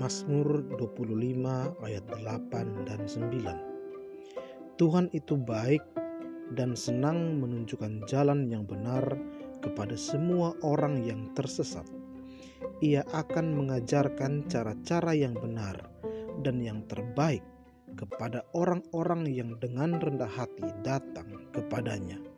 Mazmur 25 ayat 8 dan 9. Tuhan itu baik dan senang menunjukkan jalan yang benar kepada semua orang yang tersesat. Ia akan mengajarkan cara-cara yang benar dan yang terbaik kepada orang-orang yang dengan rendah hati datang kepadanya.